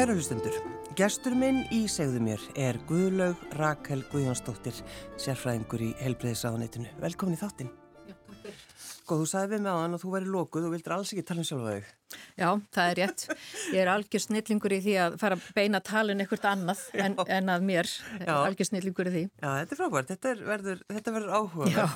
Kæra hlustundur, gestur minn í segðu mér er Guðlaug Rakel Guðjónsdóttir, sérfræðingur í helbreyðisáðanetinu. Velkomin í þáttinn. Já, takk fyrir. Góð, þú sagði við með hann að þú væri lókuð og vildur alls ekki tala um sjálfa þig. Já, það er rétt. Ég er algjör snillingur í því að fara að beina talun eitthvað annað en, en að mér. Já. Algjör snillingur í því. Já, þetta er frábært. Þetta er, verður, þetta verður áhuga.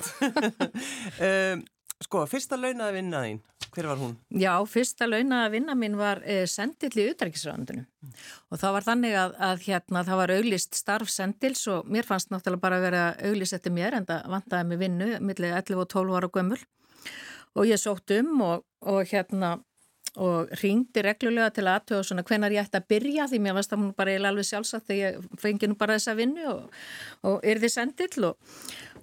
um, sko, fyrsta launaði vinnaðín. Hver var hún? Já, fyrsta launaða vinna mín var eh, sendill í utrækisröndunum mm. og það var þannig að, að hérna það var auglist starf sendils og mér fannst náttúrulega bara að vera auglist eftir mér en það vantaði mig vinnu millir 11 og 12 ára gömul og ég sótt um og, og hérna og ringdi reglulega til aðtöða svona hvenar ég ætti að byrja því mér varst það bara eiginlega alveg sjálfsagt þegar ég fengi nú bara þessa vinnu og, og yrði sendill og,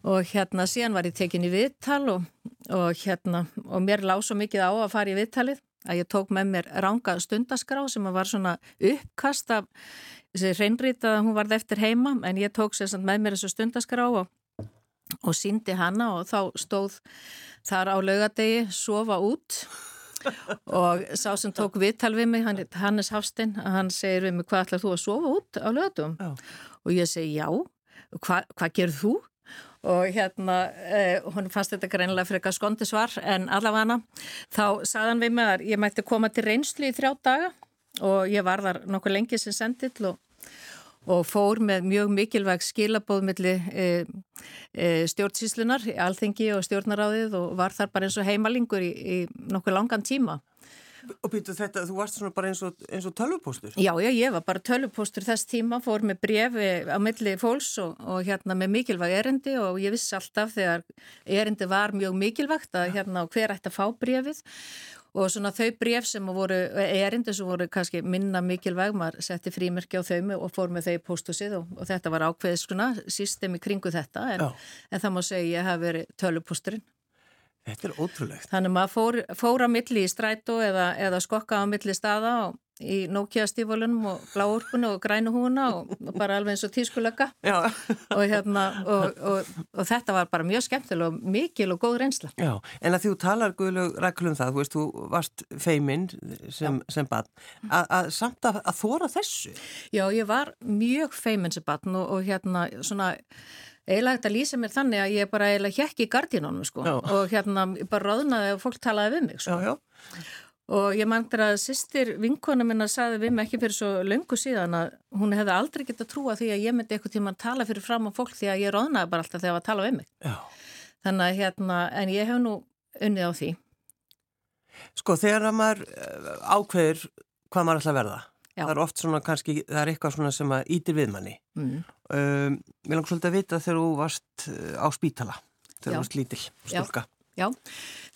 og hérna síðan var ég tekin í viðtal og, og hérna og mér lág svo mikið á að fara í viðtalið að ég tók með mér ranga stundaskrá sem var svona uppkast af þessi hreinrít að hún varði eftir heima en ég tók sér með mér þessu stundaskrá og og síndi hanna og þá stóð þar á laugadegi sofa út og sá sem tók viðtal við mig, Hannes Hafstein hann segir við mig hvað ætlar þú að sofa út á laugadum og ég segi já. Hva, hvað gerð þú? Og hérna, eh, hún fannst þetta greinilega fyrir eitthvað skondi svar en allavega hana, þá sagðan við mig að ég mætti koma til reynslu í þrjá daga og ég var þar nokkuð lengi sem sendill og og fór með mjög mikilvæg skilabóð millir e, e, stjórnsíslunar, alþengi og stjórnaráðið og var þar bara eins og heimalingur í, í nokkuð langan tíma. Og býtu þetta, þú varst svona bara eins og, eins og tölvupóstur? Já, já, ég var bara tölvupóstur þess tíma, fór með brefi á milli fólks og, og hérna með mikilvæg erindi og ég vissi alltaf þegar erindi var mjög mikilvægt að hérna hver ætti að fá brefið og svona þau bref sem voru erindu sem voru kannski minna mikilvæg maður setti frímerki á þau og fór með þau í póstusið og, og þetta var ákveðið svona systemi kringu þetta en, en það má segja ég hef verið tölupósturinn Þetta er ótrúlegt. Þannig maður fór, fór á milli í strætó eða, eða skokka á milli staða og í Nokia stífólunum og bláurpunni og grænuhúna og bara alveg eins og tískulega og, hérna, og, og, og þetta var bara mjög skemmtileg og mikil og góð reynsla. Já, en að þú talar Guðlaug ræklu um það, þú veist, þú varst feiminn sem, sem barn, að samt að, að þóra þessu? Já, ég var mjög feiminn sem barn og hérna svona eiginlega þetta lýsið mér þannig að ég bara eiginlega hjekki í gardínónum sko já. og hérna bara ráðnaði að fólk talaði við mig sko. Já, já og ég mangtur að sýstir vinkona minna saði við mig ekki fyrir svo löngu síðan að hún hefði aldrei gett að trúa því að ég myndi eitthvað tíma að tala fyrir fram á fólk því að ég róðnaði bara alltaf þegar að tala við mig Já. þannig að hérna, en ég hef nú unnið á því Sko þegar að maður eh, ákveður hvað maður ætla að verða Já. það er oft svona kannski, það er eitthvað svona sem að ítir við manni. Mm. um, Mér langt svolítið að vita þegar þú varst eh, á spítala þegar þú varst lítil, stúlka. Já,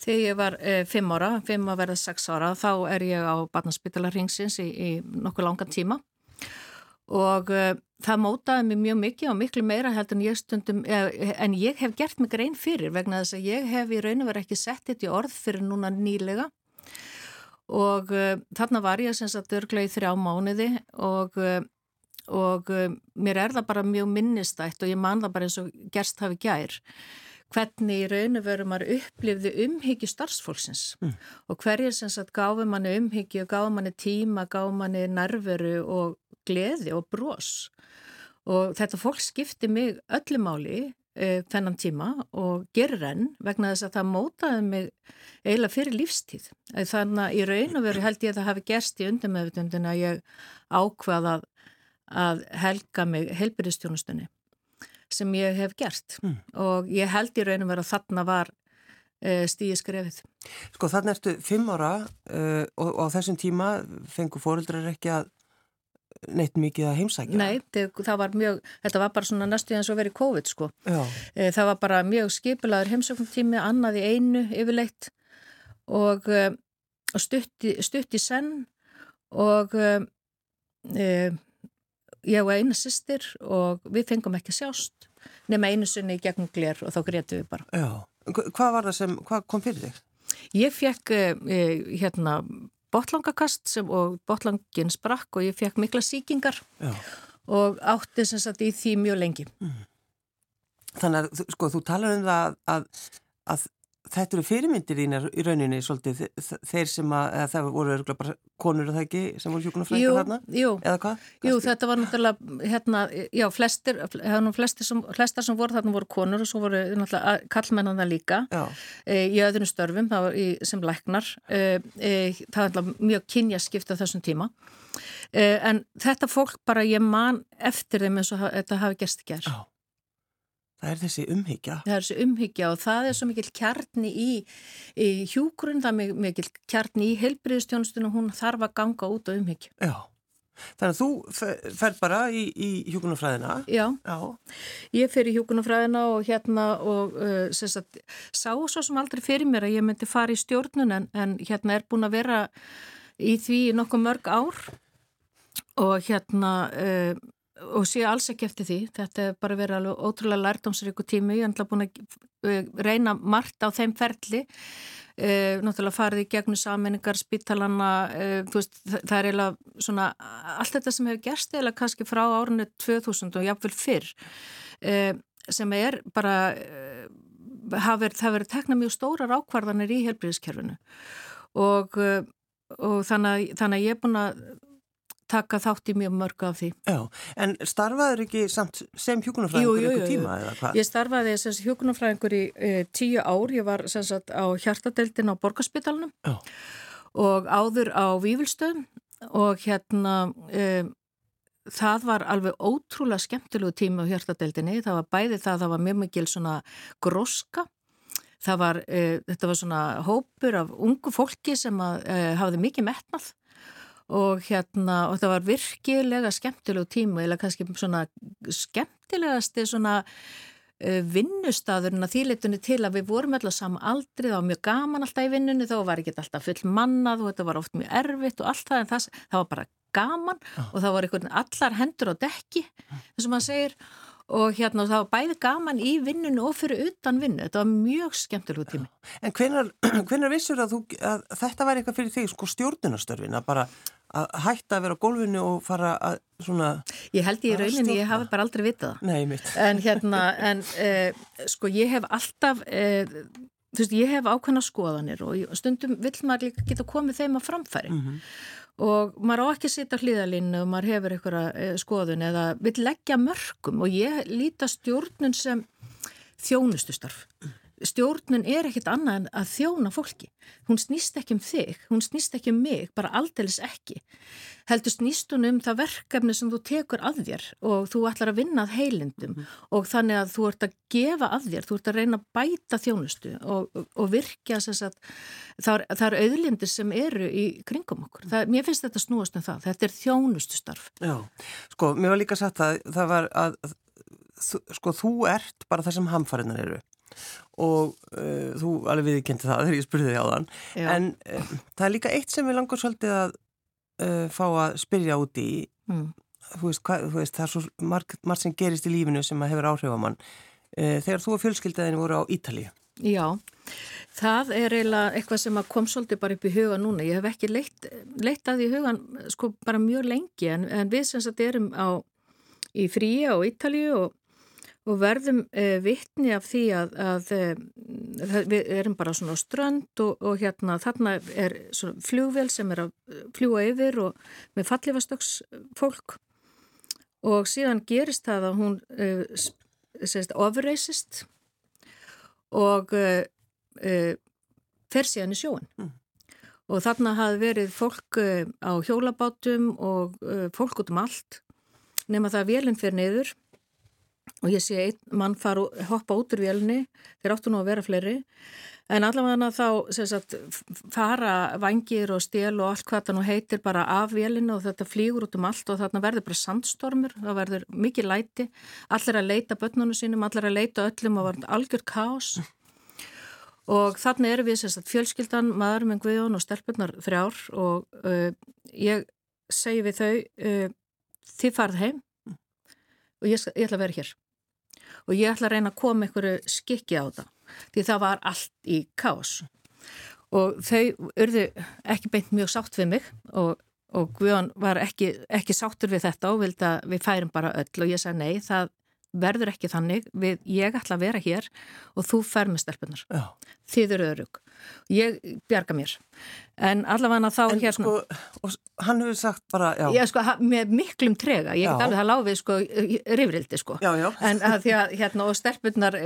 þegar ég var e, fimm ára, fimm að verða sex ára, þá er ég á Barnaspítalarringsins í, í nokkuð langan tíma. Og e, það mótaði mig mjög mikið og miklu meira heldur en ég stundum, e, en ég hef gert mig grein fyrir vegna þess að ég hef í raun og verið ekki sett þetta í orð fyrir núna nýlega og þarna var ég sem sagt örglega í þrjá mánuði og og mér er það bara mjög minnistætt og ég man það bara eins og gerst hafi gær hvernig í raun og veru maður upplifði umhyggju starfsfólksins mm. og hverjir sem sagt gáfi manni umhyggju, gáfi manni tíma, gáfi manni nærveru og gleði og brós og þetta fólk skipti mig öllu máli e, þennan tíma og gerir enn vegna þess að það mótaði mig eiginlega fyrir lífstíð. Þannig að í raun og veru held ég að það hafi gerst í undirmeðvutundin að ég ákvaða að helga mig helbyrðistjónustunni sem ég hef gert mm. og ég held í raunum verið að þarna var uh, stíði skrefið. Sko þarna ertu fimm ára uh, og, og á þessum tíma fengur fóreldrar ekki að neitt mikið að heimsækja? Nei, það var mjög, þetta var bara svona næstu eins og verið COVID sko. Já. Eh, það var bara mjög skipilaður heimsækjumtími, annað í einu yfirleitt og, og stutt, stutt í senn og e, ég og eina sýstir og við fengum ekki sjást nema einu sunni gegnum glér og þá greiðum við bara. Já, hvað var það sem, hvað kom fyrir þig? Ég fekk eh, hérna botlangakast sem, og botlangin sprakk og ég fekk mikla síkingar Já. og átti sem sagt í því mjög lengi. Mm. Þannig að sko þú talar um það að, að þetta eru fyrirmyndir þínar í rauninni svolítið þeir sem að, það voru örgulega bara konur og það ekki sem voru hjókunarfræðingar þarna? Jú, eða hvað? Jú, þetta var náttúrulega, hérna, já, flestir, flestir sem, flestar sem voru þarna voru konur og svo voru náttúrulega kallmennana líka e, í öðrum störfum, var í, sem læknar, e, e, það var mjög kynjaskipt á þessum tíma. E, en þetta fólk bara, ég man eftir þeim eins og þetta hafi gæst gerð. Það er þessi umhyggja. Það er þessi umhyggja og það er svo mikil kjarni í, í hjúkurinn, það er mikil kjarni í helbriðstjónustunum, hún þarf að ganga út á umhyggju. Já, þannig að þú fer bara í, í hjúkunarfræðina. Já. Já, ég fer í hjúkunarfræðina og hérna og uh, sagt, sá svo sem aldrei fyrir mér að ég myndi fara í stjórnun en, en hérna er búin að vera í því nokkuð mörg ár og hérna... Uh, og sé alls ekki eftir því. Þetta er bara verið alveg ótrúlega lærdomsríku tími. Ég er náttúrulega búin að eh, reyna margt á þeim ferli. E, náttúrulega farið í gegnum saminningar spítalanna e, veist, það er svona allt þetta sem hefur gerst eiginlega kannski frá árunni 2000 og jáfnvel fyrr e, sem er bara það verið tekna mjög stórar ákvarðanir í helbriðiskerfinu og, og þannig, þannig að ég er búin að taka þátt í mjög mörg af því. Já, en starfaður ekki samt sem hjókunarfræðingur jú, tíma eða hvað? Ég starfaði sem hjókunarfræðingur í e, tíu ár, ég var sem sagt á hjartadeildin á Borgarspítalunum og áður á Vívilstöðum og hérna e, það var alveg ótrúlega skemmtilegu tíma á hjartadeildinni, það var bæði það, það var mjög mikil svona groska Það var, e, þetta var svona hópur af ungu fólki sem að, hafði mikið metnað og hérna og það var virkilega skemmtilegu tíma eða kannski svona skemmtilegasti svona vinnustadur en að þýleitunni til að við vorum alltaf saman aldrei, það var mjög gaman alltaf í vinnunni þá var ekki alltaf full mannað og þetta var oft mjög erfitt og allt það en það, það var bara gaman oh. og það var einhvern allar hendur á dekki þess að maður segir og hérna og það var bæði gaman í vinnunni og fyrir utan vinnu, þetta var mjög skemmtilegu tími. En hvenar, hvenar vissur að, þú, að þetta var eitthvað fyrir þig sko stjórnunastörfin að bara að hætta að vera á gólfinu og fara að svona... Ég held ég í rauninni, ég hafi bara aldrei vitað það. Nei, mitt. En hérna, en eh, sko ég hef alltaf, eh, þú veist, ég hef ákveðna skoðanir og stundum vill maður líka geta komið þeim að framfæri mm -hmm. og maður á ekki að sitja hlýðalínu og maður hefur einhverja eh, skoðun eða vill leggja mörgum og ég líta stjórnun sem þjónustustarf stjórnun er ekkit annað en að þjóna fólki. Hún snýst ekki um þig, hún snýst ekki um mig, bara aldeilis ekki. Heldur snýst hún um það verkefni sem þú tekur að þér og þú ætlar að vinna að heilindum mm. og þannig að þú ert að gefa að þér, þú ert að reyna að bæta þjónustu og, og virkja að það er auðlindir sem eru í kringum okkur. Það, mér finnst þetta snúast um það, þetta er þjónustustarf. Já, sko, mér var líka sagt að það var að, sko, þú ert bara það sem hamfariðnar eru og uh, þú alveg viðkynnti það þegar ég spurði þig á þann en uh, það er líka eitt sem við langar svolítið að uh, fá að spyrja út í. Mm. þú, veist, hvað, þú veist það er svo margt, margt sem gerist í lífinu sem að hefur áhrif á mann. Þegar þú og fjölskyldaðin voru á Ítalíu. Já, það er eiginlega eitthvað sem kom svolítið bara upp í huga núna. Ég hef ekki leitt, leitt að því hugan sko bara mjög lengi. En, en við sem sagt erum á í fríi á Ítalíu og og verðum eh, vittni af því að, að eh, við erum bara svona á strönd og, og hérna þarna er svona fljóvel sem er að fljúa yfir og með fallifastöks fólk og síðan gerist það að hún eh, sést, ofreisist og eh, eh, fer síðan í sjóin mm. og þarna hafi verið fólk eh, á hjólabátum og fólk út um allt nema það að vélinn fyrir niður og ég sé einn mann fara og hoppa út úr vélni, þeir áttu nú að vera fleiri. En allavega þá sagt, fara vangir og stél og allt hvað það nú heitir bara af vélinu og þetta flýgur út um allt og þarna verður bara sandstormur, það verður mikið læti, allir að leita börnunum sínum, allir að leita öllum og verður algjör kás og þarna erum við sagt, fjölskyldan, maður með Guðjón og stelpunar þrjár og uh, ég segi við þau uh, þið farð heim og ég, ég ætla að vera hér og ég ætla að reyna að koma einhverju skikki á það því það var allt í kás og þau urðu ekki beint mjög sátt við mig og, og Guðan var ekki, ekki sáttur við þetta og vildi að við færum bara öll. Og ég sagði nei, það, verður ekki þannig. Við, ég ætla að vera hér og þú fer með stelpunar þið eru örug ég bjarga mér. En allavega þá en, hérna sko, hann hefur sagt bara já, sko, með miklum trega. Ég get alveg að láfið sko rifrildi sko. Já, já. en að því að hérna og stelpunar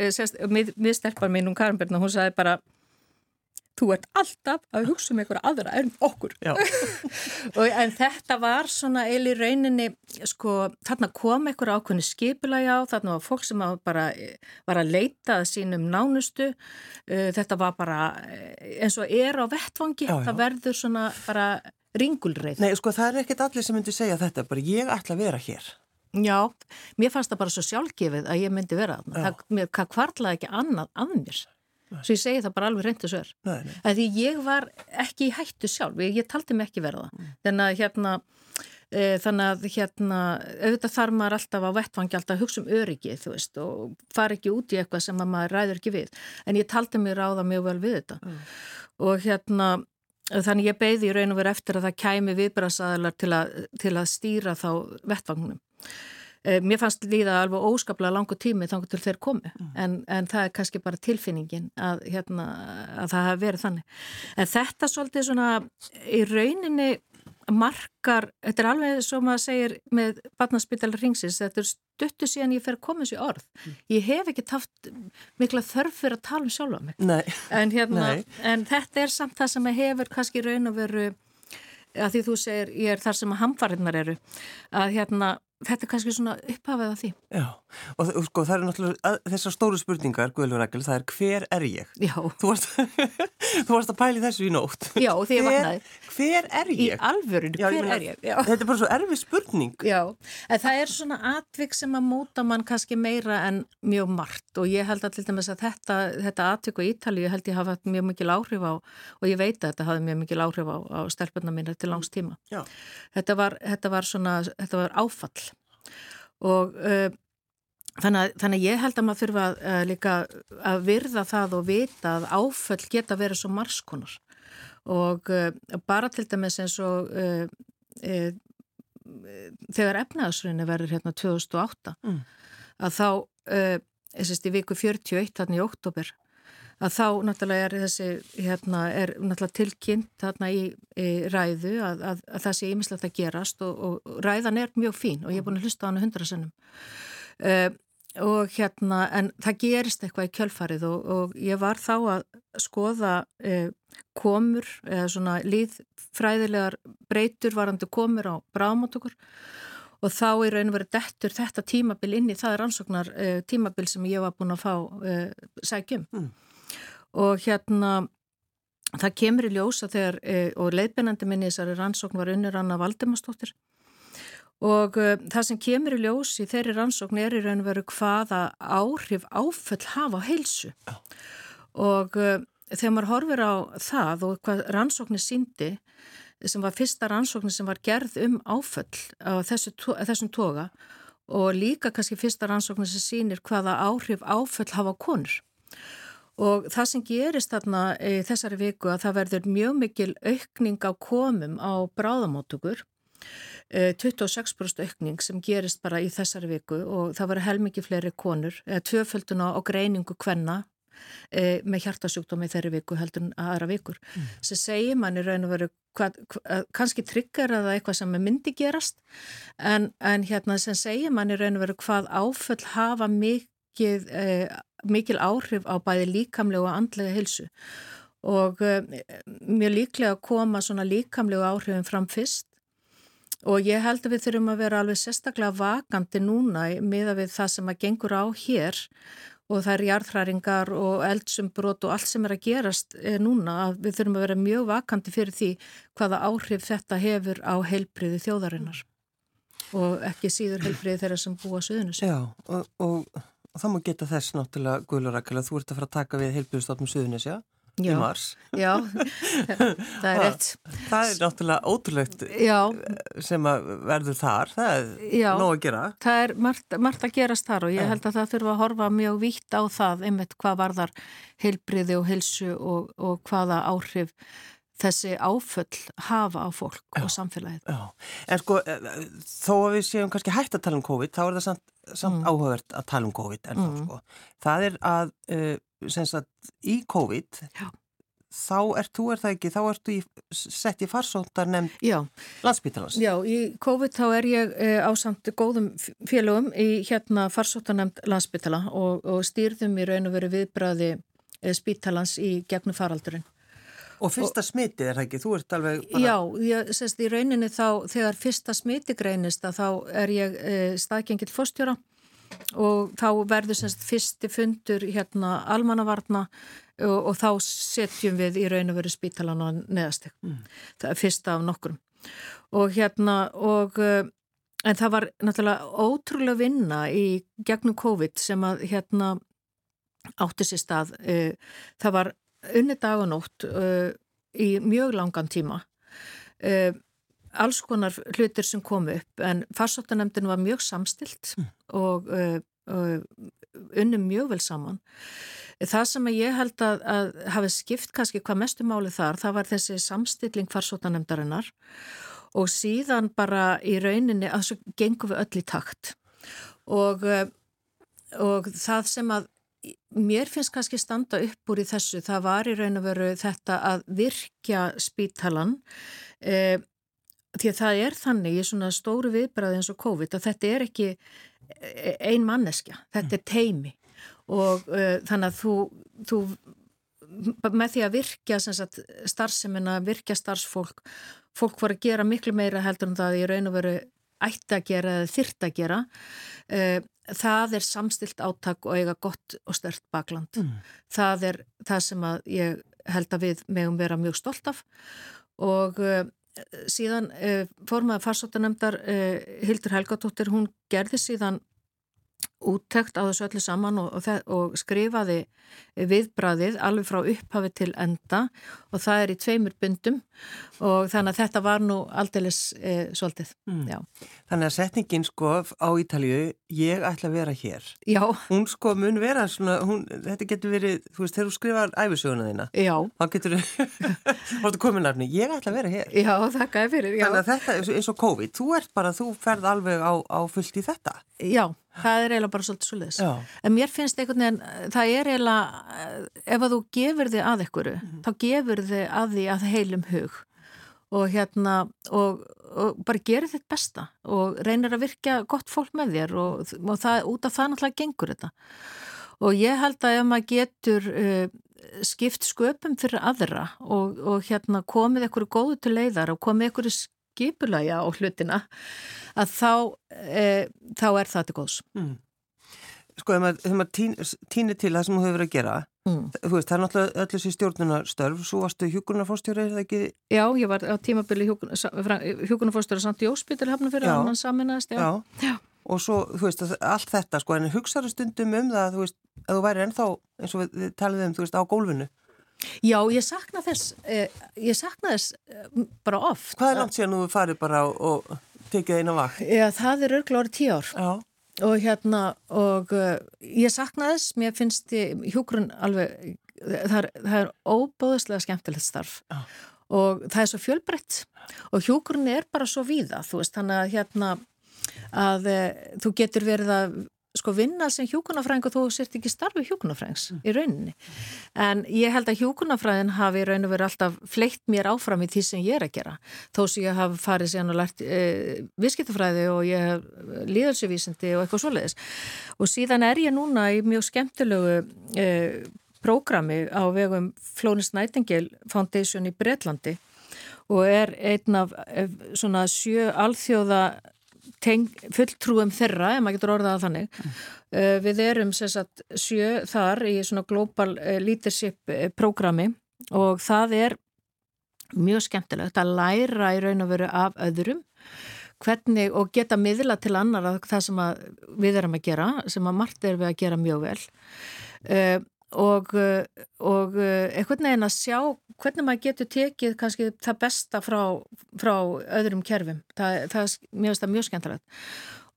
mið, mið stelpar mín um Karinbergna hún sagði bara þú ert alltaf að hugsa um einhverja aðra en okkur. Og, en þetta var svona eil í rauninni sko þarna kom einhverja ákveðni skipulagi á þarna var fólk sem bara var að leita sínum nánustu. Uh, þetta var bara eh, eins og er á vettvangi já, já. það verður svona bara ringulreið. Nei sko það er ekkit allir sem myndi segja þetta bara ég ætla að vera hér. Já, mér fannst það bara svo sjálfgefið að ég myndi vera það, það mér kvartlaði ekki annað af mér. Svo ég segi það bara alveg reyndu sver því ég var ekki í hættu sjálf. Ég, ég taldi mig ekki verða mm. þannig að hérna e, þannig að hérna auðvitað þarf maður alltaf á vettfangi alltaf að hugsa um öryggi þú veist og fara ekki út í eitthvað sem maður ræður ekki við. En ég taldi mig ráða mjög vel við þetta. Mm. og hérna þannig ég beði í raun og veru eftir að það kæmi viðbræðsæðalar til, til að stýra þá vettfangunum Eh, mér fannst líða alveg óskaplega langu tími þannig til þeir komi mm. en, en það er kannski bara tilfinningin að, hérna, að það hafi verið þannig. En þetta svolítið svona í rauninni markar, þetta er alveg svo maður segir með barnaspítalar ringsins, þetta er stuttu síðan ég fer að koma þessu orð. Mm. Ég hef ekki taft mikla þörf fyrir að tala um sjálf á mig. Nei. En, hérna, Nei. en þetta er samt það sem hefur kannski raun og veru að því þú segir ég er þar sem að hamfarinnar eru að hérna þetta er kannski svona upphafið af því. Já, og sko það er náttúrulega þessar stóru spurningar, Guðlur Rækkel, það er hver er ég? Já. Þú varst, þú varst að pæli þessu í nótt. Já, því ég vaknaði. Hver er ég? Í alvörun, hver Já, er ég? Já. Þetta er bara svo erfið spurning. Já, en það er svona atvik sem að móta mann kannski meira en mjög margt og ég held að til dæmis að þetta, þetta atvik á Ítali, ég held ég hafa mjög mikil áhrif á og ég veit að þetta hafi mjög mikil áhrif á, á stelpunna mína og uh, þannig, að, þannig að ég held að maður þurfa að, uh, líka að virða það og vita að áföll geta verið svo margskonur og uh, bara til dæmis eins og þegar efnaðsröðinu verður hérna 2008 mm. að þá sérst, í viku 41 þarna í oktober að þá náttúrulega er þessi hérna er náttúrulega tilkynnt þarna í, í ræðu að, að, að það sé ímislegt að gerast og, og ræðan er mjög fín og ég er búin að hlusta á hana hundrasennum uh, eh, og hérna en það gerist eitthvað í kjölfarið og, og ég var þá að skoða uh, komur eða svona líðfræðilegar breytur varandi komur á bráðmáttukur og þá er raun og verið dettur þetta tímabil inn í það er ansóknar uh, tímabil sem ég var búin að fá sækjum. Mm og hérna það kemur í ljósa þegar e, og leiðbennandi minni þessari rannsókn var unnir Anna Valdimarsdóttir. Og e, það sem kemur í ljós í þeirri rannsókn er í raun veru hvaða áhrif áföll hafa á heilsu. Ja. og e, þegar maður horfir á það og hvað rannsóknir síndi sem var fyrsta rannsóknir sem var gerð um áföll á þessu, þessum toga og líka kannski fyrsta rannsóknir sem sínir hvaða áhrif áföll hafa konur Og það sem gerist þarna í þessari viku að það verður mjög mikil aukning á komum á bráðamótugur, 26% aukning sem gerist bara í þessari viku og það verður helmikið fleiri konur, tvöfölduna og greiningu kvenna e, með hjartasjúkdómi þeirri viku heldur en aðra vikur. Mm. Sem segir mann í raun og veru, hvað, hvað, kannski tryggar að það eitthvað sem myndi gerast en, en hérna sem segir mann í raun og veru hvað áföll hafa mikið e, mikil áhrif á bæði líkamlega og andlega hilsu og uh, mjög líklega koma svona líkamlega áhrifin fram fyrst. Og ég held að við þurfum að vera alveg sérstaklega vakandi núna með að við það sem að gengur á hér og það er jarðhræringar og eldsumbrot og allt sem er að gerast er eh, núna að við þurfum að vera mjög vakandi fyrir því hvaða áhrif þetta hefur á heilbriði þjóðarinnar. Og ekki síður heilbriði þeirra sem búa söðunus. Já og, og Og þá má geta þess náttúrulega, Guðlur Rakel, að þú ert að fara að taka við heilbjörnstofnum Suðunis, já? Já, í mars. Já, það er rétt. Það er náttúrulega ótrúlegt já. sem að verður þar, það er já, nóg að gera. Það er margt, margt að gerast þar og ég held að það þurfa að horfa mjög vítt á það, einmitt hvað varðar heilbriði og heilsu og, og hvaða áhrif þessi áföll hafa á fólk já, og samfélagið. Já, en sko þó að við séum kannski hægt að tala um COVID, þá er það samt, samt mm. áhugavert að tala um COVID en mm. þá sko. Það er að, uh, sem sagt, í COVID já þá ert þú, er það ekki, þá ertu í, sett í farsóttar nefnd landsbytalans. Já, í COVID þá er ég e, á samt góðum félögum í hérna farsóttar nefnd landsbytala og, og stýrðum í raun og veru viðbræði spítalans í gegnum faraldurinn. Og fyrsta smiti er það ekki, þú ert alveg bara... Já, ég sést í rauninni þá, þegar fyrsta smiti greinist að þá er ég e, staðgengil fórstjóra og þá verður semst fyrsti fundur hérna almannavarna og, og þá setjum við í raun og veru spítalan á neðastek mm. það er fyrsta af nokkrum. Og hérna og eh, en það var náttúrulega ótrúlega vinna í gegnum COVID sem að hérna átti sér stað eh, það var unni dag og nótt eh, í mjög langan tíma. Alls konar hlutir sem kom upp en farsóttanemndin var mjög samstilt mm. og, og unni mjög vel saman. Það sem ég held að, að hafi skipt kannski hvað mestu máli þar, það var þessi samstilling farsótanemdarinnar og síðan bara í rauninni að svo gengum við öll í takt. Og, eh, og það sem að mér finnst kannski standa upp úr í þessu, það var í raun og veru þetta að virkja spítalan e, því að það er þannig í svona stóru viðbræði eins og COVID að þetta er ekki eh, ein manneskja, þetta er teimi og uh, þannig að þú, þú með því að virkja sagt, starfsemina, virkja starfsfólk fólk voru að gera miklu meira heldur en það í raun og veru ætti að gera eða þyrta að gera uh, það er samstilt áttak og eiga gott og stert bakland mm. það er það sem að ég held að við megum vera mjög stolt af og uh, síðan uh, formaði farsóttanemdar Hildur Helgadóttir, hún gerði síðan úttekt á þessu öllu saman og, og, og skrifaði viðbræðið alveg frá upphafi til enda og það er í tveimur bundum og þannig að þetta var nú aldeilis e, svolítið. Mm. Þannig að setningin sko á Ítalju, ég ætla að vera hér. Já. Hún sko mun vera svona, hún, þetta getur verið, þú veist, þegar þú skrifar æfisöguna þína. Já. Þá getur þú kominarni, ég ætla að vera hér. Já, þakka fyrir. Já. Þannig að þetta eins og COVID, þú ert bara, þú ferð alveg á, á fullt í þetta. Já. Það er eiginlega bara svolítið svolítið. En mér finnst einhvern veginn, það er eiginlega, ef að þú gefur þig að einhverju, mm -hmm. þá gefur þig að því að heilum hug og hérna, og, og bara gerir þitt besta og reynir að virka gott fólk með þér og, og það, út af það náttúrulega gengur þetta. Og ég held að ef maður getur uh, skipt sköpum fyrir aðra og, og hérna komið einhverju góðu til leiðar og komið einhverju skipulæja á hlutina, að þá, e, þá er það til góðs. Mm. Sko, ef maður, tín, týnir til það sem þú hefur verið að gera, mm. veist, það er náttúrulega öll þessi stjórnunarstörf, svo varstu hjúkurnarfórstjóri, er það ekki? Já, ég var á tímabili hjúkurnarfórstjóri samt í Óspítil hafna fyrir að hann saminast, já. já. Já, og svo, þú veist, allt þetta, sko, en hugsaður stundum um það, þú veist, að þú væri ennþá, eins og við taliðum, þú veist, á gólfinu. Já, ég sakna þess, eh, ég sakna þess eh, bara oft. Hvað er langt síðan þú farið bara og, og tekið eina vakt? Já, það er örgla árið tíu ár. Já. Og hérna, og uh, ég sakna þess, mér finnst hjókurinn alveg, það er, það er óbóðislega skemmtilegt starf. Já. Og það er svo fjölbreytt og hjókurinn er bara svo víða, þú veist, þannig að hérna, að þú getur verið að sko vinna sem hjókunafræðing og þú sért ekki starfi hjókunafræðings mm. í rauninni. En ég held að hjókunafræðin hafi í raun og verið alltaf fleitt mér áfram í því sem ég er að gera. Þó sem ég hafi farið síðan og lært e, viðskiptafræði og ég hef líðalsevísindi og eitthvað svoleiðis. Og síðan er ég núna í mjög skemmtilegu e, prógrami á vegum Flónis Nightingale Foundation í Breitlandi og er einn af svona sjö alþjóða fulltrúum þeirra, ef maður getur orðað þannig. Mm. Uh, við erum sagt, sjö þar í svona global uh, leadership uh, prógrami og það er mjög skemmtilegt að læra í raun og veru af öðrum hvernig og geta miðla til annar að það sem við erum að gera, sem að margt er við að gera mjög vel. Uh, og, eh, og eh, einhvern veginn að sjá hvernig maður getur tekið kannski það besta frá, frá öðrum kerfum. Það, það, mér finnst það mjög skemmtilegt.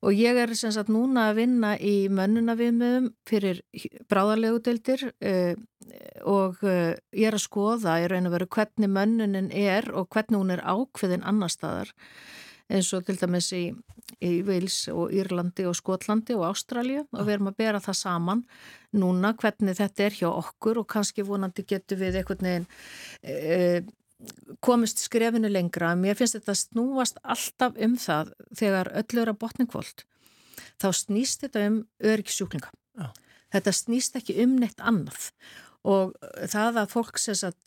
Og ég er sem sagt núna að vinna í mönnunaviðmiðum fyrir bráðarlegudeldir, eh, og uh, ég er að skoða í raun og veru hvernig mönnunin er og hvernig hún er ákveðin annar staðar eins og til dæmis í, í Vils og Írlandi og Skotlandi og Ástralju og við erum að bera það saman núna hvernig þetta er hjá okkur og kannski vonandi getur við einhvern veginn e, komist skrefinu lengra. Mér finnst þetta snúast alltaf um það þegar öllur að botningvold þá snýst þetta um öryggisjúklinga. Já. Þetta snýst ekki um neitt annað og það að fólk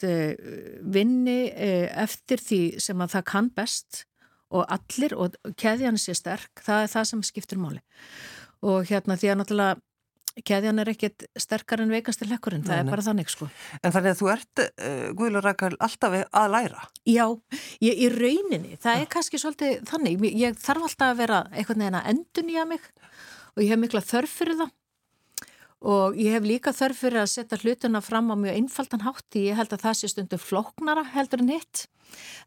eh, vinni eh, eftir því sem að það kann best og allir og keðjan sé sterk, það er það sem skiptur máli og hérna því að náttúrulega keðjan er ekkit sterkar en veikastir lekkurinn, það er bara þannig sko. En þannig að þú ert, uh, Guðlur Rækal, alltaf að læra? Já, ég, í rauninni, það er kannski svolítið þannig, ég þarf alltaf að vera eitthvað neina endun í að mig og ég hef mikla þörf fyrir það og ég hef líka þörf fyrir að setja hlutuna fram á mjög einfaldan hátt ég held að það sé stundu flóknara heldur en hitt.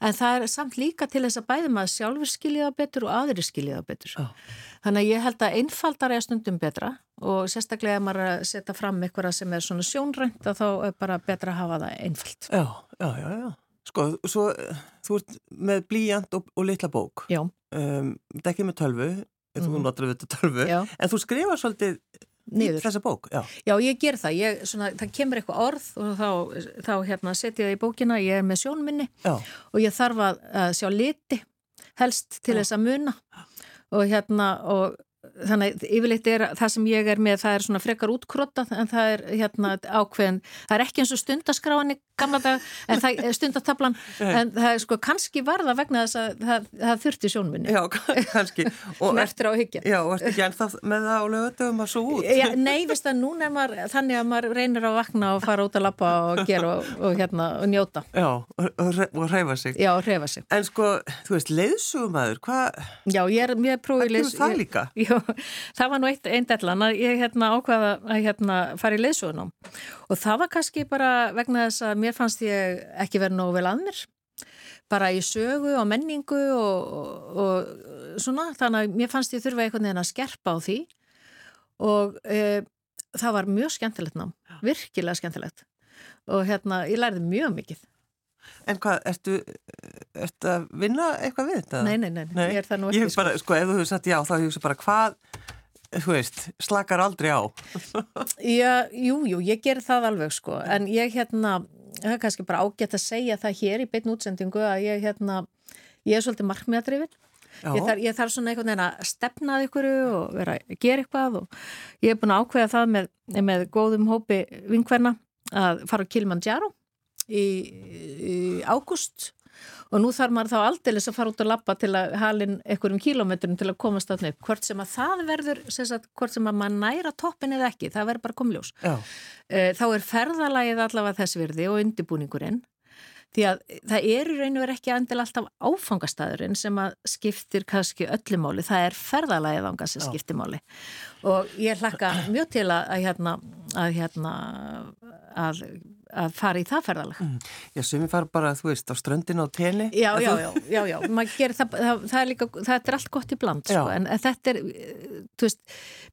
En það er samt líka til þess að bæði maður sjálfur skiljiða betur og aðri skiljiða betur. Oh. þannig að ég held að einfaldar er stundum betra og sérstaklega ef maður að setja fram eitthvað sem er svona sjónrænt þá er bara betra að hafa það einfald Já, já, já, já. Sko, svo, þú ert með blíjant og, og litla bók. Já. Um, Þetta er ekki með tölvu, mm. þú notur við þetta tölvu. Já. en þú skrifar svolítið Nýður. Þessa bók, já. Já, ég ger það. Ég, svona, það kemur eitthvað orð og þá, þá hérna, setja ég það í bókina, ég er með sjónminni já. og ég þarf að, að sjá liti helst til já. þess að muna og hérna og þannig yfirleitt er það sem ég er með það er svona frekar útkrottað en það er hérna ákveðin, það er ekki eins og stundaskráinni gamla dag en það er stundatablan en það er sko kannski varða vegna þess að það, það þurfti sjónminni Já, kannski. Og eftir á higgja Já, og ertu ekki ennþá með það á lögutöfum að svo út? Já, Nei, veist að núna er maður þannig að maður reynir að vakna og fara út að lappa og gera og, og hérna og njóta. Já, og, og reyfa sig. Já, reyfa sig. En sko, þú veist, leiðsugumæður það var nú eitt einn dellan að ég hérna, ákvaða að hérna, fara í leðsugunum og það var kannski bara vegna þess að mér fannst ég ekki verið nógu vel að mér. Bara í sögu og menningu og, og, og svona þannig að mér fannst ég þurfa einhvern veginn að skerpa á því. Og e, það var mjög skemmtilegt nám, virkilega skemmtilegt. Og hérna ég lærði mjög mikið En hvað, ertu, ertu að vinna eitthvað við þetta? Nei, nei, nei, nei. ég er það nú ekki. Ég hef bara, sko, sko ef þú hefur sagt já, þá hefur þú bara hvað, þú veist, slakar aldrei á. já, jú, jú, ég ger það alveg, sko, en ég hérna, það er kannski bara ágætt að segja það hér í beitn útsendingu að ég hérna, ég er svolítið markmiðadrifin. Ég þarf, ég þarf svona einhvern veginn að stefnað ykkur og vera að gera eitthvað og ég hef búin að ákveða það með, með góðum hópi vinkverna að fara á Kilimanjaro í, í águst og nú þarf maður þá aldeilis að fara út að lappa til að halin einhverjum kílometrum til að komast átni upp. Hvort sem að það verður, sem hvort sem að maður næra toppin eða ekki, það verður bara komljós. Já. Eh, þá er ferðalagið allavega þess virði og undibúningurinn því að það eru raun og verið ekki andil alltaf áfangastæðurinn sem að skiptir kannski öllumáli, það er ferðalagið ánga sem skiptir máli og ég hlakka mjög til að, að hérna að hérna að að fara í það ferðalag. Mm. Já, sem ég fara bara, þú veist, á ströndin á tenni. Já, já, já, já, já, það, það, það er líka, það er allt gott í bland, sko, en þetta er, þú veist,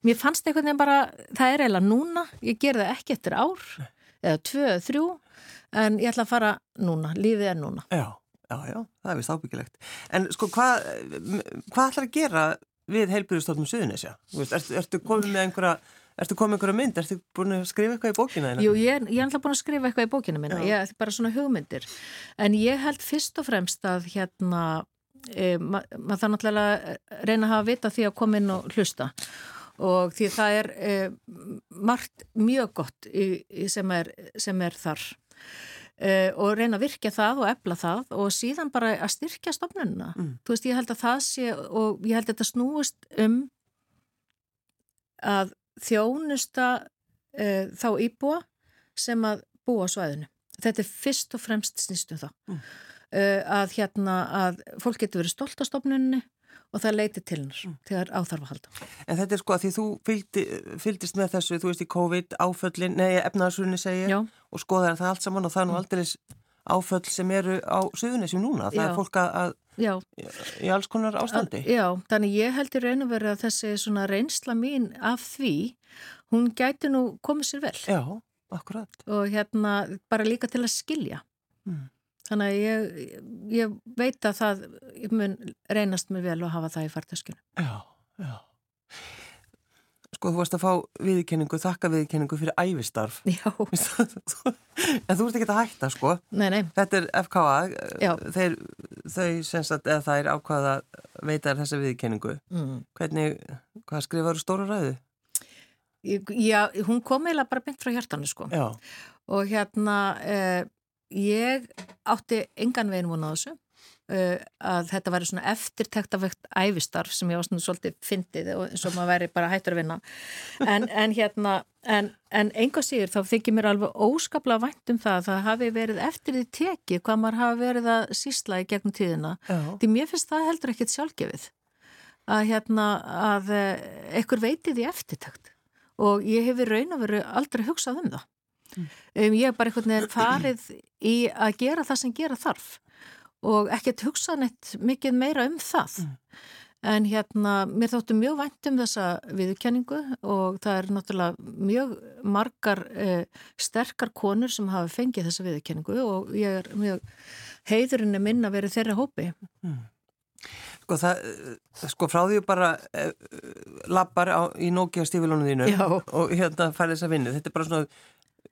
mér fannst einhvern veginn bara, það er eiginlega núna, ég ger það ekki eftir ár, eða tvö, þrjú, en ég ætla að fara núna, lífið er núna. Já, já, já, það er vist ábyggilegt. En sko, hvað hva ætlar að gera við heilbyrjustofnum Suðunisja? Ertu, ertu komið með einhverja Ertu komið einhverja mynd? Ertu búin að skrifa eitthvað í bókina? Jú, ég ég er alltaf búin að skrifa eitthvað í bókina minna. Ég er bara svona hugmyndir. En ég held fyrst og fremst að hérna, e, maður ma það náttúrulega reyna að hafa vita því að koma inn og hlusta og því það er e, margt mjög gott í, í sem, er, sem er þar Uh, og reyna að virkja það og ebla það og síðan bara að styrkja stofnununa mm. þú veist, ég held að það sé og ég held að þetta snúist um að þjónusta uh, þá íbúa sem að búa svæðinu þetta er fyrst og fremst snýstum það mm. uh, að hérna að fólk getur verið stolt á stofnunni og það leiti til hennar mm. þegar áþarf að halda. En þetta er sko að því þú fylgdi, fylgdist með þessu, þú veist í COVID áföllin, nei efnaðarsunni segir Já. og skoðar það allt saman og það er nú mm. aldrei áföll sem eru á suðunisjum núna, það Já. er fólk að Já. í alls konar ástandi. Að, já, þannig ég held í raun og verið að þessi svona reynsla mín af því, hún gæti nú komið sér vel. Já, akkurat. Og hérna bara líka til að skilja. Mm. Þannig að ég, ég veit að það mun reynast mér vel að hafa það í fartaskunum. Já, já. Sko þú varst að fá viðkenningu, þakka viðkenningu fyrir æfistarf. Já. en þú ert ekki að hætta sko. Nei, nei. Þetta er FKA, þeir, þau sagt, eða það er ákvaða veitar þessa viðkenningu. Mm. Hvernig, hvað skrifaður stóra ræðu? Já, hún kom eiginlega bara beint frá hjartanu sko. Já. Og hérna, eh, ég átti engan veginn vona á þessu Uh, að þetta væri svona eftirtektavegt æfistarf sem ég var svona svolítið fyndið og eins og maður væri bara hættur að vinna. En, en hérna en, en enga síður þá þykir mér alveg óskaplega vænt um það að það hafi verið eftir því tekið hvað maður hafi verið að sísla í gegnum tíðina. Já. því mér finnst það heldur ekkit sjálfgefið að hérna að ekkur eh, veiti því eftirtekt. Og ég hefur raun og veru aldrei hugsað um það. Mm. um, ég hef bara einhvern veginn farið í að gera það sem gera þarf og ekkert hugsa neitt mikið meira um það. Mm. En hérna, mér þóttu mjög vænt um þessa viðkenningu og það er náttúrulega mjög margar eh, sterkar konur sem hafa fengið þessa viðkenningu og ég er mjög heiðurinni minn að vera þeirra hópi. Mm. Sko, það, sko frá því bara eh, lappar á, í Nokia stífilónu þínu Já. og hérna færði þessa vinnu. Þetta er bara svona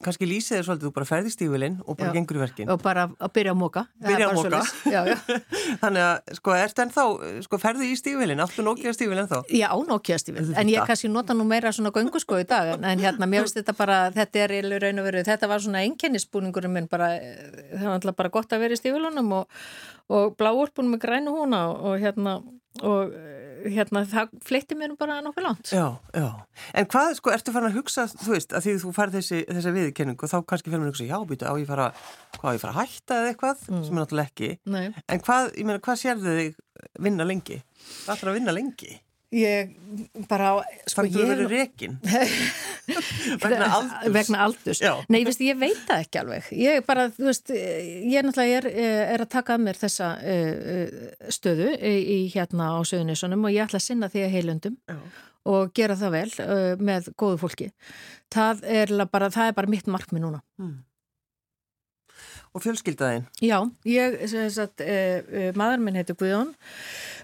kannski lýsið þér svolítið, þú bara ferði stífilinn og bara já. gengur í verkin. Og bara að byrja að móka. Byrja að móka. Já, já. Þannig að, sko, ert enn þá, sko, ferði í stífilinn, alltaf Nokia stífil enn þá? Já, Nokia stífil, en ég kannski nota nú meira svona göngu sko í dag, en hérna, mér finnst þetta bara, þetta er í raun og veru, þetta var svona enkennisbúningurum minn bara, það var alltaf bara gott að vera í stífilunum og, og bláurpunum með grænu húna og hérna, og hérna, það fleitti mér bara nokkuð langt. Já, já. En hvað, sko, ertu farin að hugsa, þú veist, að því þú færð þessi, þessi viðkenningu og þá kannski fyrir mér að hugsa, já, býtu, á ég fara, hvað, ég fara að hætta eða eitthvað, mm. sem er náttúrulega ekki. Nei. En hvað, ég meina, hvað sér þið vinna lengi? Hvað ætlar að vinna lengi? Ég bara... Sko, Þannig að þú verður rekin vegna aldurs. Vegna aldurs. Nei, veist, ég veit það ekki alveg. Ég bara, þú veist, ég náttúrulega er, er að taka að mér þessa uh, stöðu í hérna á söðunissunum og ég ætla að sinna því að heilundum Já. og gera það vel uh, með góðu fólki. Það er bara, það er bara mitt markmi núna. Mm. Og fjölskyldaðinn? Já, ég, sem sagt, uh, maður minn heitir Guðjón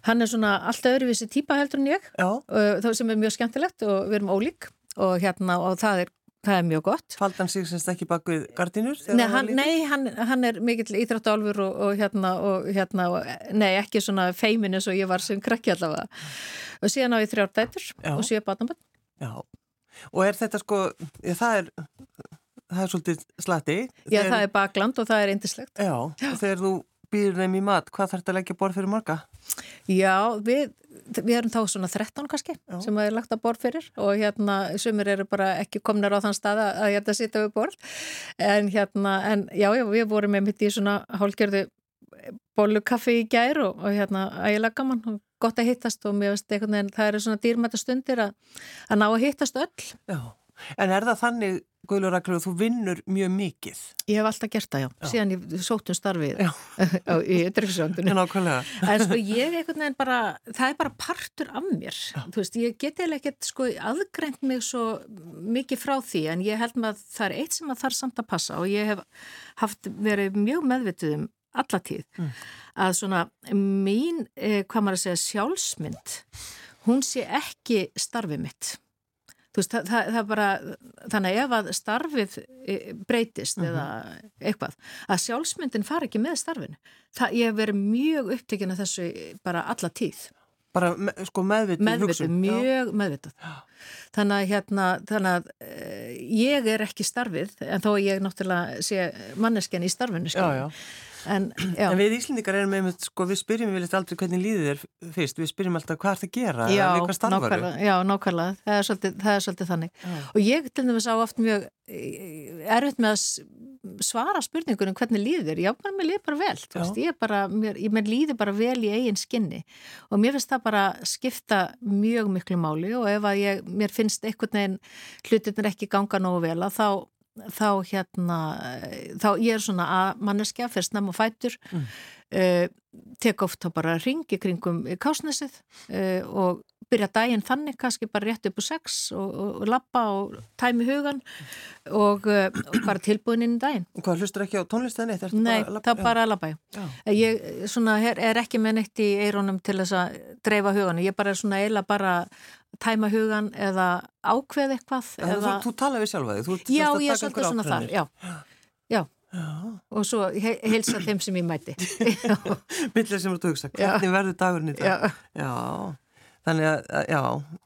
hann er svona alltaf öðruvísi típa heldur en ég uh, sem er mjög skemmtilegt og við erum ólík og hérna og það er Það er mjög gott. Fald hann sig semst ekki bak við gardinur? Nei, hann, nei hann, hann er mikill íþráttálfur og, og hérna, og hérna og, nei, ekki svona feimin eins og ég var sem krakki allavega. Og síðan á ég þrjár dætur og síðan batnabönd. Já, og er þetta sko, það er, það er svolítið slati. Já, þegar, það er bakland og það er indislegt. Já, Já. og þegar þú býður þeim í mat, hvað þarf þetta að leggja borð fyrir marga? Já, við, við erum þá svona 13 kannski já. sem það er lagt að borð fyrir og hérna sumir eru bara ekki komnir á þann stað að ég ætta að sitja við borð en hérna, en já, já, við vorum með mitt í svona hálgjörðu bólukaffi í gær og, og hérna ægilega gaman og gott að hittast og mér veist einhvern veginn það eru svona dýrmæta stundir að, að ná að hittast öll. Já, en er það þannig Guðlur Raklur, þú vinnur mjög mikið. Ég hef alltaf gert það, já. já. Síðan ég sótum starfið í drifsöndunni. En sko ég er einhvern veginn bara, það er bara partur af mér. Já. Þú veist, ég get eða ekkert sko aðgreint mig svo mikið frá því, en ég held að það er eitt sem að þarf samt að passa og ég hef haft verið mjög meðvituð um alla tíð. Mm. Að svona mín, eh, hvað maður að segja, sjálfsmynd, hún sé ekki starfið mitt veist, það, það, það bara, þannig ef að starfið e, breytist uh -huh. eða mhm. eitthvað, að sjálfsmyndin far ekki með starfinu. Það, ég hef verið mjög upptekinn af þessu bara alla tíð. Bara me, sko meðvitið meðvitið, hugsun. mjög meðvitið. Þannig að hérna, þannig að e, ég er ekki starfið, en þó ég náttúrulega sé manneskjan í starfinu, sko. Já, já. En, en við Íslendikar erum með, sko, við spyrjum við aldrei hvernig líðið er fyrst, við spyrjum alltaf hvað er það að gera, já, nákvæmlega, já, nákvæmlega, það er svolítið, það er svolítið þannig. Já. og ég til dæmis á oft mjög eh, erfitt með að svara spurningunum hvernig líðir, já, mér líður bara vel, þú veist, ég er bara, mér, mér líður bara vel í eigin skinni. Og mér finnst það bara skipta mjög miklu máli. Og ef að ég, mér finnst einhvern veginn hlutin er ekki ganga nógu vel að þá þá hérna þá ég er svona að manneskja fyrst nefn og fætur mm. uh, tek ofta bara ringi kringum kásnesið uh, og byrja daginn þannig kannski bara rétt upp úr sex og, og, og lappa og tæmi hugan og, uh, og bara tilbúin inn í daginn. Og hvað, hlustur ekki á tónlistaðinni? Nei, það er bara að lappa. Ég svona, er ekki með neitt í eironum til þess að dreifa hugan. Ég bara er svona eila bara tæma hugan eða ákveð eitthvað. Eða... Þú, þú tala við sjálfa þig? Já, ég er svolítið svona þar, já. Já. Já. og svo heilsa þeim sem ég mæti Millir sem þú hugsa, hvernig verður dagurinn í dag? Já, já. Þannig að, já,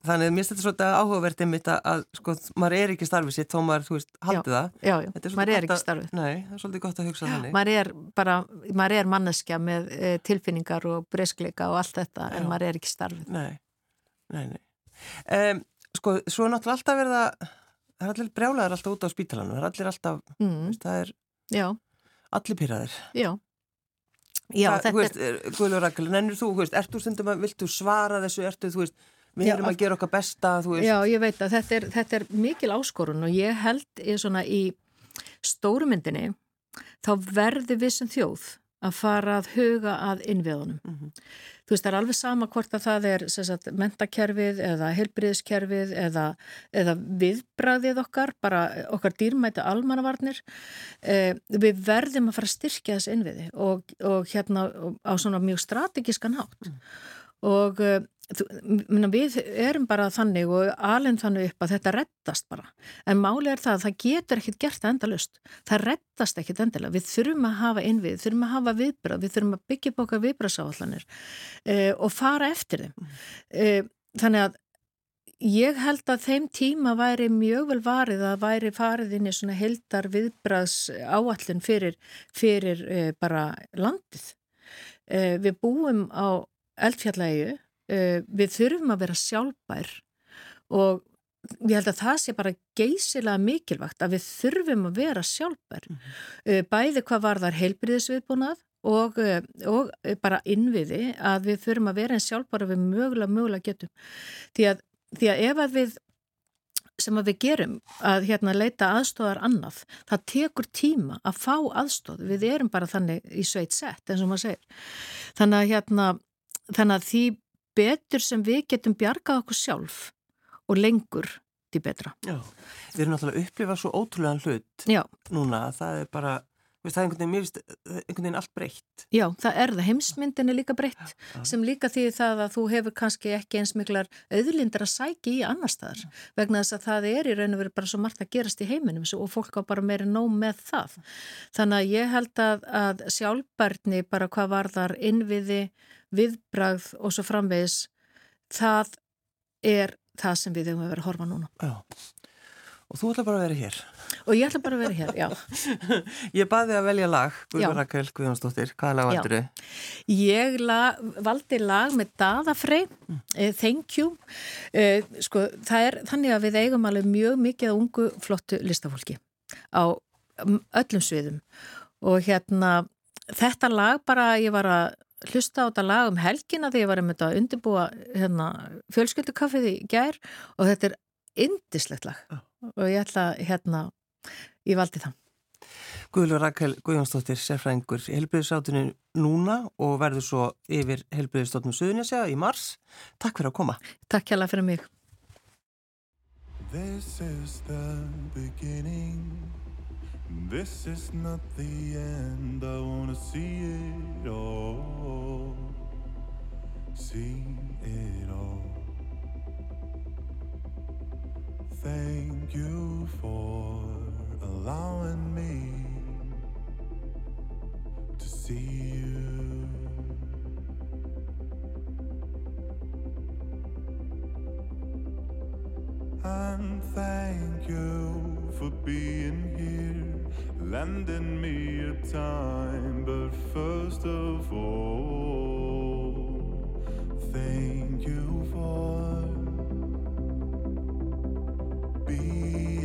þannig að mér finnst þetta svolítið áhugavert einmitt að, að, sko, maður er ekki starfið sitt þó maður, þú veist, haldi það. Já, já, maður er ekki starfið. Nei, það er svolítið gott að hugsa þannig. Maður er bara, maður er manneskja með e, tilfinningar og breyskleika og allt þetta, já. en maður er ekki starfið. Nei, nei, nei. Um, sko, svo er náttúrulega alltaf verið að, það er allir brjálæðar alltaf út á spítalanum, það er allir alltaf, mm. veist, það er, já. allir pyrraðir. Já. Já, Þa, þetta er... Guðlur Rakel, nennir þú, veist, ertu stundum að, viltu svara þessu, ertu, þú veist, við erum að gera okkar besta, þú veist. Já, ég veit að þetta er, þetta er mikil áskorun og ég held í svona í stórumyndinni, þá verður við sem þjóð að fara að huga að innviðunum. Mm -hmm. Þú veist, það er alveg sama hvort að það er sagt, mentakerfið eða helbriðiskerfið eða, eða viðbræðið okkar, bara okkar dýrmæti almannavarnir. Eh, við verðum að fara að styrkja þessu innviði og, og hérna á svona mjög strategískan hátt. Mm. Og eh, við erum bara þannig og alveg þannig upp að þetta rettast bara. En málið er það að það getur ekkit gert endalust, það rettast ekkit endilega. Við þurfum að hafa innvið, við þurfum að hafa viðbrað, við þurfum að byggja bóka viðbraðsáallanir eh, og fara eftir þeim. Eh, þannig að ég held að þeim tíma væri mjög vel varið að væri farið inn í svona heldar viðbraðs áallin fyrir, fyrir eh, bara landið. Eh, við búum á eldfjallægu uh, við þurfum að vera sjálfbær og ég held að það sé bara geysilega mikilvægt að við þurfum að vera sjálfbær. Mm -hmm. uh, bæði hvað var þar heilbriðisviðbúnað og, uh, og bara innviði að við þurfum að vera eins sjálfbár að við mögulega, mögulega getum. Því að, því að ef að við sem að við gerum að hérna leita aðstóðar annað, það tekur tíma að fá aðstóð, við erum bara þannig í sveit sett eins og maður segir. Þannig að hérna þannig að því betur sem við getum bjargað okkur sjálf og lengur því betra. Já, við erum náttúrulega að upplifa svo ótrúlega hlut Já. núna, það er bara það er einhvern veginn, einhvern veginn allt breytt. Já, það er það, heimsmyndin er líka breytt ja. sem líka því það að þú hefur kannski ekki eins miklar auðlindar að sækja í annar staðar vegna þess að það er í raun og veru bara svo margt að gerast í heiminum og fólk á bara meiri nóg með það. Þannig að ég held að, að sjálfbarni bara hvað var þar innviði viðbragð og svo framvegis það er það sem við hefum verið að horfa núna. Já. og þú ætla bara að vera hér. Og ég ætla bara að vera hér, já. Ég baði að velja lag, Guður Rakel Guðjónsdóttir, hvaða lag valdur þau? Ég lag, valdi lag með Daðafrey, mm. uh, Thank You. Uh, sko, það er þannig að við eigum alveg mjög mikið ungu flottu listafólki á öllum sviðum. Og hérna þetta lag bara ég var að hlusta á þetta lag um helgina þegar ég var um þetta að undirbúa hérna, fjölskyldukaffið í gær og þetta er indislegt lag ah. og ég ætla hérna, ég valdi það. Guðlur Rakel Guðjónsdóttir, sérfræðingur í helbriðisáttunum núna og verður svo yfir helbriðistóttunum Suðunisja í mars. Takk fyrir að koma. Takk hjá það fyrir mig. This is not the end, I wanna see it all. See it all. Thank you for allowing me to see you. And thank you for being here lending me a time. But first of all, thank you for being.